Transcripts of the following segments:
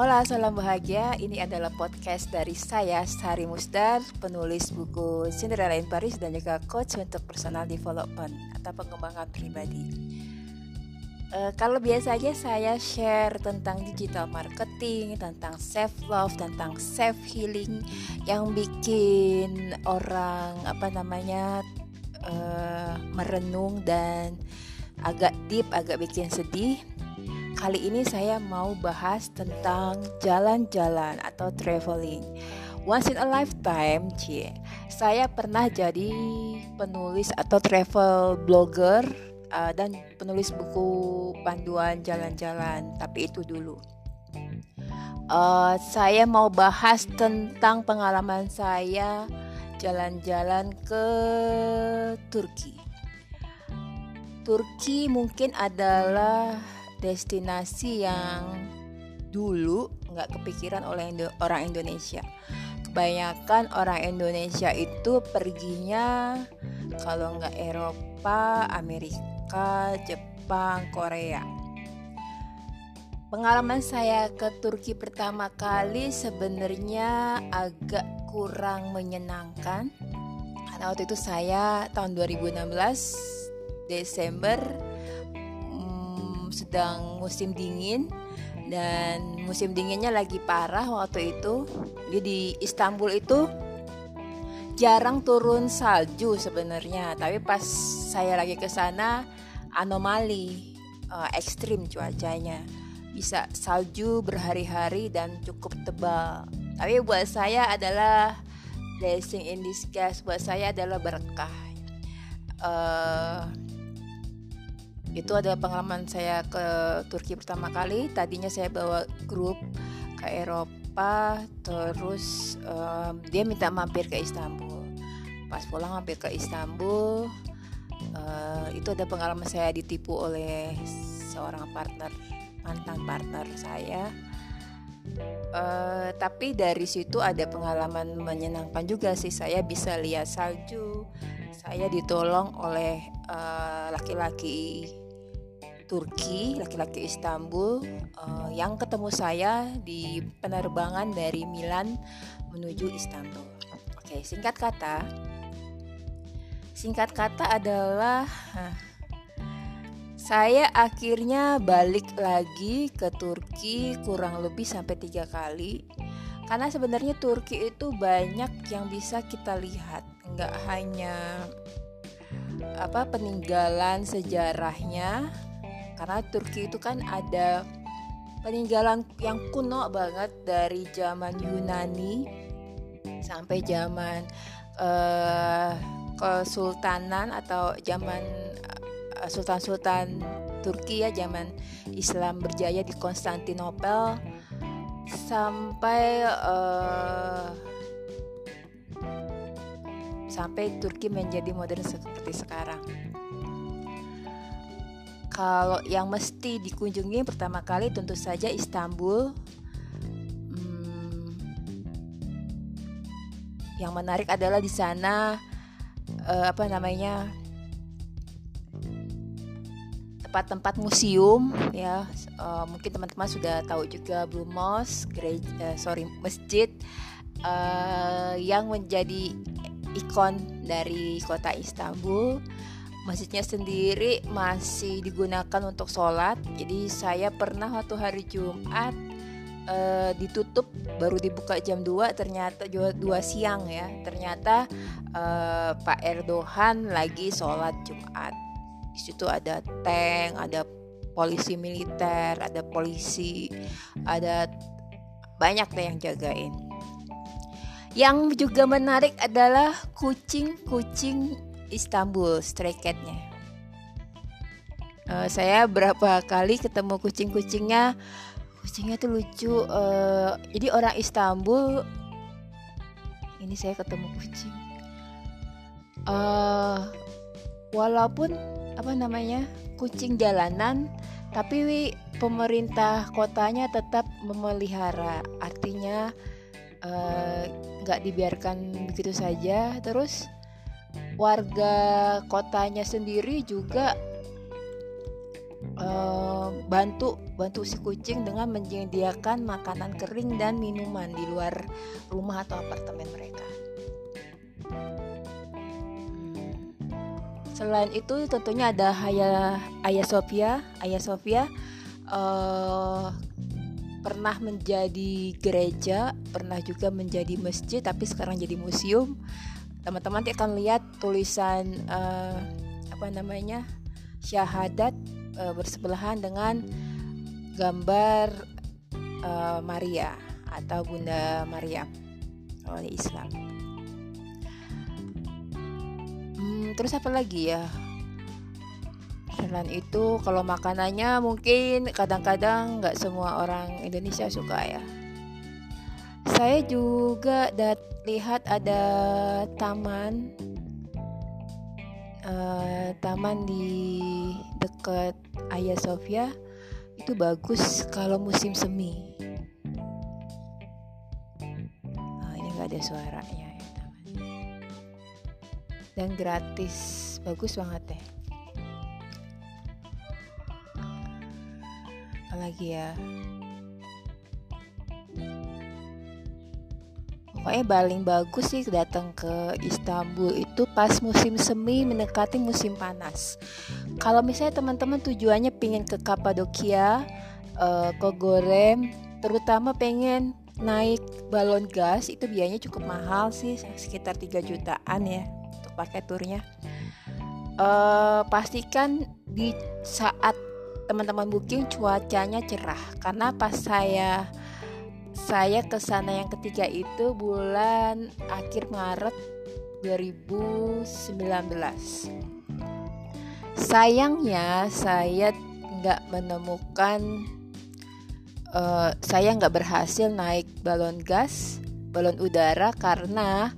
Hola, salam bahagia. Ini adalah podcast dari saya, Sari Musdar, penulis buku Cinderella in Paris dan juga coach untuk personal development atau pengembangan pribadi. Uh, kalau biasanya saya share tentang digital marketing, tentang self love, tentang self healing yang bikin orang apa namanya uh, merenung dan agak deep, agak bikin sedih. Kali ini saya mau bahas tentang jalan-jalan atau traveling. Once in a lifetime, cie. Saya pernah jadi penulis atau travel blogger uh, dan penulis buku panduan jalan-jalan, tapi itu dulu. Uh, saya mau bahas tentang pengalaman saya jalan-jalan ke Turki. Turki mungkin adalah destinasi yang dulu nggak kepikiran oleh Indo orang Indonesia. Kebanyakan orang Indonesia itu perginya kalau nggak Eropa, Amerika Jepang, Korea. Pengalaman saya ke Turki pertama kali sebenarnya agak kurang menyenangkan karena waktu itu saya tahun 2016 Desember sedang musim dingin dan musim dinginnya lagi parah waktu itu. Jadi di Istanbul itu jarang turun salju sebenarnya. Tapi pas saya lagi ke sana anomali uh, ekstrim cuacanya. Bisa salju berhari-hari dan cukup tebal. Tapi buat saya adalah blessing in disguise. Buat saya adalah berkah. Uh, itu adalah pengalaman saya ke Turki pertama kali. Tadinya saya bawa grup ke Eropa terus um, dia minta mampir ke Istanbul. Pas pulang hampir ke Istanbul uh, itu ada pengalaman saya ditipu oleh seorang partner mantan partner saya. Uh, tapi dari situ ada pengalaman menyenangkan juga sih. Saya bisa lihat salju. Saya ditolong oleh eh, laki-laki uh, Turki, laki-laki Istanbul. Uh, yang ketemu saya di penerbangan dari Milan menuju Istanbul. Oke, singkat kata, Singkat kata adalah saya akhirnya balik lagi ke Turki kurang lebih sampai tiga kali. Karena sebenarnya Turki itu banyak yang bisa kita lihat. Nggak hanya apa peninggalan sejarahnya karena Turki itu kan ada peninggalan yang kuno banget dari zaman Yunani sampai zaman uh, kesultanan atau zaman uh, sultan-sultan Turki ya zaman Islam berjaya di Konstantinopel sampai uh, sampai Turki menjadi modern seperti sekarang. Kalau yang mesti dikunjungi pertama kali tentu saja Istanbul. Hmm, yang menarik adalah di sana uh, apa namanya tempat-tempat museum ya. Uh, mungkin teman-teman sudah tahu juga Blue Mosque gereja uh, sorry masjid uh, yang menjadi ikon dari kota Istanbul masjidnya sendiri masih digunakan untuk sholat. Jadi saya pernah waktu hari Jumat uh, ditutup baru dibuka jam 2 ternyata 2 siang ya. Ternyata uh, Pak Erdogan lagi sholat Jumat. Di situ ada tank ada polisi militer ada polisi ada banyak yang jagain. Yang juga menarik adalah kucing-kucing Istanbul stray catnya. Uh, saya berapa kali ketemu kucing-kucingnya. Kucingnya tuh lucu uh, jadi orang Istanbul ini saya ketemu kucing. Uh, walaupun apa namanya kucing jalanan tapi pemerintah kotanya tetap memelihara. Artinya nggak uh, dibiarkan begitu saja. Terus warga kotanya sendiri juga uh, bantu bantu si kucing dengan menyediakan makanan kering dan minuman di luar rumah atau apartemen mereka. Hmm. Selain itu tentunya ada Ayah Ayah Sofia, Ayah Sofia uh, pernah menjadi gereja, pernah juga menjadi masjid, tapi sekarang jadi museum. Teman-teman akan lihat tulisan uh, apa namanya syahadat uh, bersebelahan dengan gambar uh, Maria atau Bunda Maria oleh Islam. Hmm, terus apa lagi ya? Selain itu kalau makanannya mungkin kadang-kadang nggak semua orang Indonesia suka ya. Saya juga dat lihat ada taman uh, taman di dekat Ayah Sofia itu bagus kalau musim semi. Nah, ini nggak ada suaranya ya taman. Dan gratis, bagus banget deh. Apalagi ya. Pokoknya paling bagus sih datang ke Istanbul itu pas musim semi mendekati musim panas. Kalau misalnya teman-teman tujuannya pengen ke Kapadokia, uh, ke Gorem, terutama pengen naik balon gas itu biayanya cukup mahal sih sekitar 3 jutaan ya untuk pakai turnya. Uh, pastikan di saat teman-teman booking cuacanya cerah karena pas saya saya ke sana yang ketiga itu bulan akhir Maret 2019. Sayangnya saya nggak menemukan uh, saya nggak berhasil naik balon gas, balon udara karena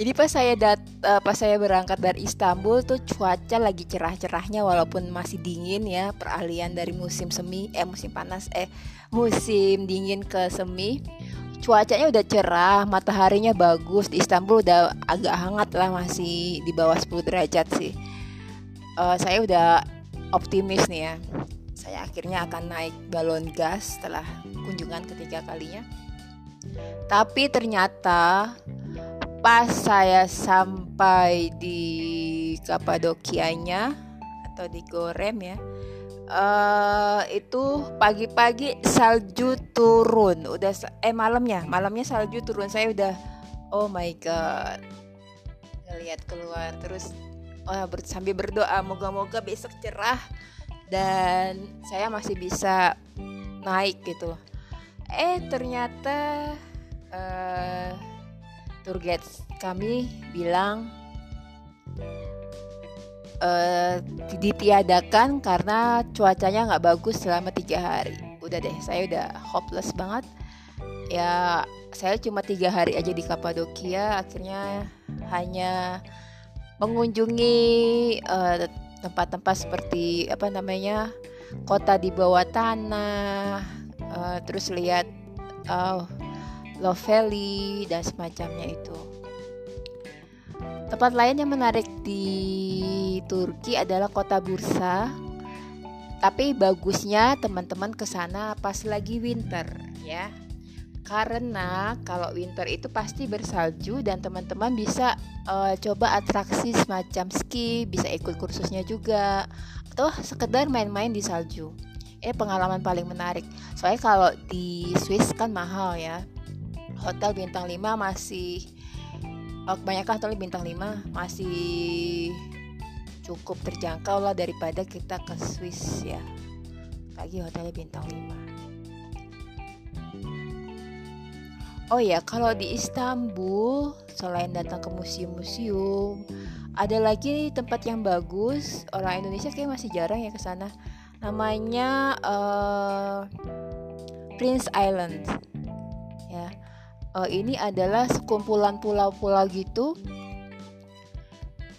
ini pas saya dat uh, pas saya berangkat dari Istanbul tuh cuaca lagi cerah-cerahnya walaupun masih dingin ya peralihan dari musim semi eh musim panas eh musim dingin ke semi. Cuacanya udah cerah mataharinya bagus di Istanbul udah agak hangat lah masih di bawah 10 derajat sih. Uh, saya udah optimis nih ya saya akhirnya akan naik balon gas setelah kunjungan ketiga kalinya. Tapi ternyata pas saya sampai di Kapadokianya atau di Gorem ya uh, itu pagi-pagi salju turun. Udah eh malamnya malamnya salju turun. Saya udah oh my god. Ngelihat keluar. Terus oh, ber, sambil berdoa moga-moga besok cerah dan saya masih bisa naik gitu. Eh ternyata uh, tour guides kami bilang uh, ditiadakan karena cuacanya nggak bagus selama tiga hari. Udah deh saya udah hopeless banget. Ya saya cuma tiga hari aja di Kapadokia akhirnya hanya mengunjungi eh, tempat-tempat seperti apa namanya kota di bawah tanah uh, terus lihat uh, Love Valley dan semacamnya itu. Tempat lain yang menarik di Turki adalah kota Bursa. Tapi bagusnya teman-teman ke sana pas lagi winter ya. Karena kalau winter itu pasti bersalju dan teman-teman bisa uh, coba atraksi semacam ski, bisa ikut kursusnya juga atau sekedar main-main di salju. Ini pengalaman paling menarik. Soalnya kalau di Swiss kan mahal ya hotel bintang 5 masih oh, kebanyakan hotel bintang 5 masih cukup terjangkau lah daripada kita ke Swiss ya. Lagi hotelnya bintang 5 Oh ya kalau di Istanbul selain datang ke museum-museum ada lagi tempat yang bagus. Orang Indonesia kayak masih jarang ya ke sana. Namanya uh, Prince Island uh, ini adalah sekumpulan pulau-pulau gitu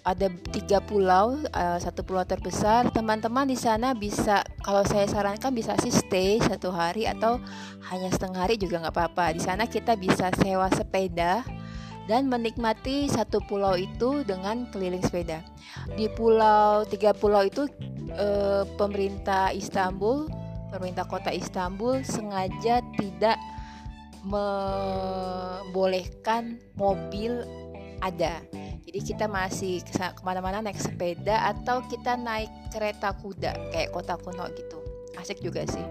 ada tiga pulau, uh, satu pulau terbesar. Teman-teman di sana bisa, kalau saya sarankan bisa sih stay satu hari atau hanya setengah hari juga nggak apa-apa. Di sana kita bisa sewa sepeda dan menikmati satu pulau itu dengan keliling sepeda. Di pulau tiga pulau itu uh, pemerintah Istanbul, pemerintah kota Istanbul sengaja tidak membolehkan mobil ada. Jadi kita masih ke mana-mana naik sepeda atau kita naik kereta kuda kayak kota kuno gitu. Asik juga sih.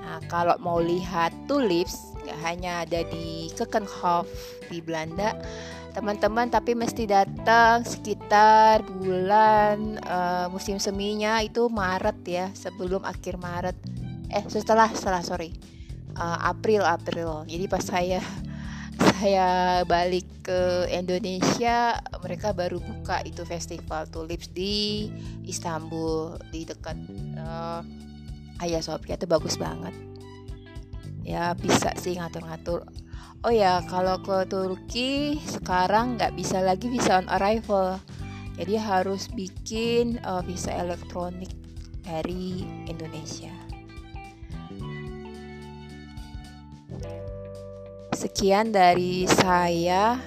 Nah kalau mau lihat tulips nggak hanya ada di Keukenhof di Belanda, teman-teman tapi mesti datang sekitar bulan uh, musim seminya itu Maret ya sebelum akhir Maret eh setelah setelah sorry. Uh, April April. Jadi pas saya saya balik ke Indonesia mereka baru buka itu festival tulips di Istanbul di dekat uh, Hagia Sophia itu bagus banget. Ya bisa sih ngatur-ngatur. Oh ya kalau ke Turki sekarang nggak bisa lagi visa on arrival. Jadi harus bikin uh, visa elektronik dari Indonesia Sekian dari saya.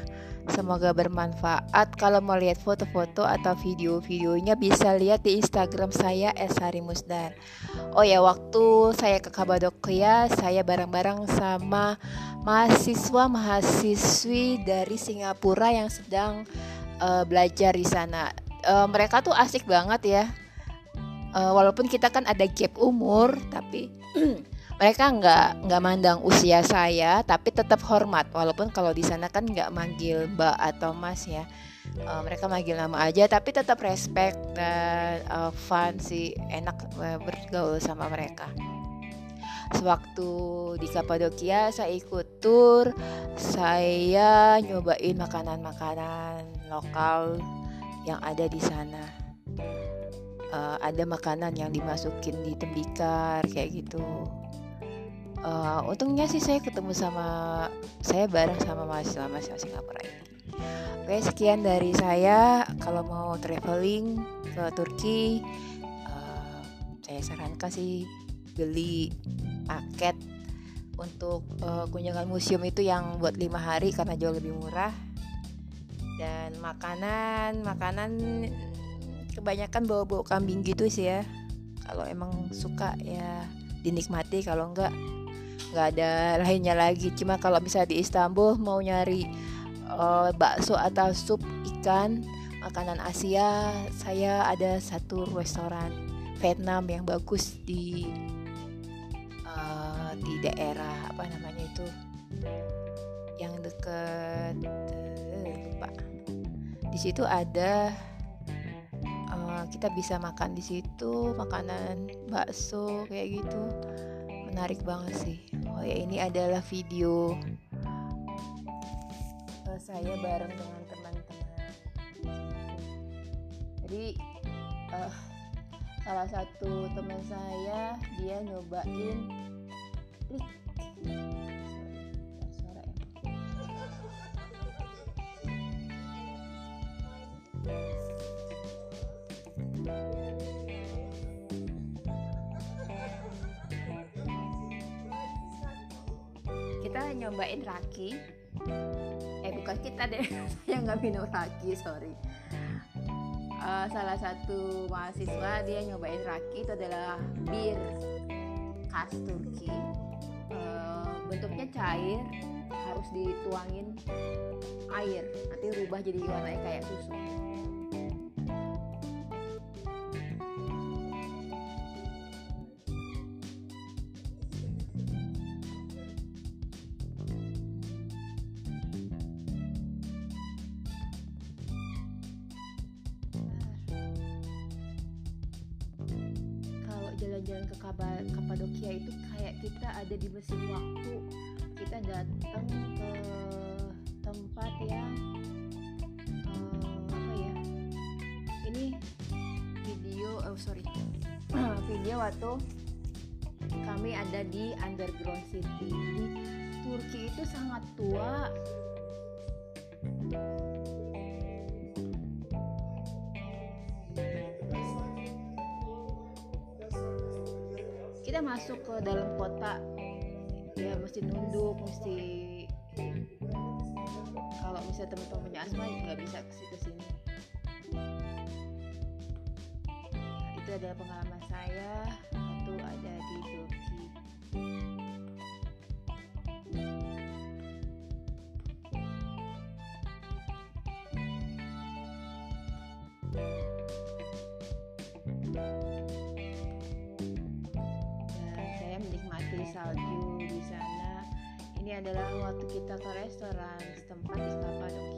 Semoga bermanfaat. Kalau mau lihat foto-foto atau video-videonya bisa lihat di Instagram saya @sarimusdar. Oh ya, waktu saya ke Kabadokia, saya bareng-bareng sama mahasiswa mahasiswi dari Singapura yang sedang uh, belajar di sana. Uh, mereka tuh asik banget ya. Uh, walaupun kita kan ada gap umur, tapi mereka nggak nggak mandang usia saya tapi tetap hormat. Walaupun kalau di sana kan nggak manggil mbak atau mas ya. Uh, mereka manggil nama aja tapi tetap respect dan uh, fun sih. Enak uh, bergaul sama mereka. Sewaktu di Kapadokia saya ikut tour saya nyobain makanan-makanan lokal yang ada di sana uh, ada makanan yang dimasukin di tembikar kayak gitu. Uh, untungnya sih saya ketemu sama saya bareng sama mahasiswa mahasiswa Singapura ini. Oke sekian dari saya. Kalau mau traveling ke Turki uh, saya sarankan sih beli paket untuk uh, kunjungan museum itu yang buat lima hari karena jauh lebih murah. Dan makanan makanan kebanyakan bawa-bawa kambing gitu sih ya. Kalau emang suka ya dinikmati kalau enggak nggak ada lainnya lagi. Cuma kalau bisa di Istanbul mau nyari uh, bakso atau sup ikan makanan Asia saya ada satu restoran Vietnam yang bagus di uh, di daerah apa namanya itu yang deket uh, lupa. Di situ ada kita bisa makan di situ makanan bakso kayak gitu. Menarik banget sih. Oh ya ini adalah video uh, saya bareng dengan teman-teman. Jadi uh, salah satu teman saya dia nyobain nyobain raki. Eh bukan kita deh saya nggak minum raki sorry. Uh, salah satu mahasiswa dia nyobain raki itu adalah bir khas Turki uh, bentuknya cair harus dituangin air. Nanti rubah jadi warnanya kayak susu jalan-jalan ke Kapadokia itu kayak kita ada di mesin waktu. Kita datang ke tempat yang uh, apa ya? Ini video oh sorry. Video waktu kami ada di underground city. Di Turki itu sangat tua kita masuk ke dalam kota. Ya mesti nunduk mesti kalau misalnya teman-teman punya asma ya nggak bisa ke situ sini nah, itu adalah pengalaman saya waktu ada di Turki. Adalah waktu kita ke restoran setempat di Kapadokia.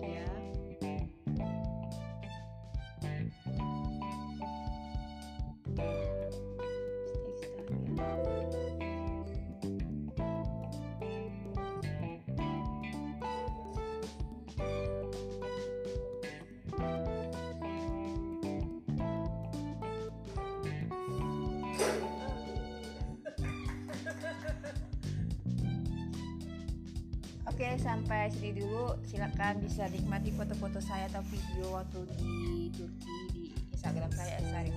Oke, sampai sini dulu. Silakan bisa nikmati foto-foto saya atau video waktu di Turki di Instagram saya Sari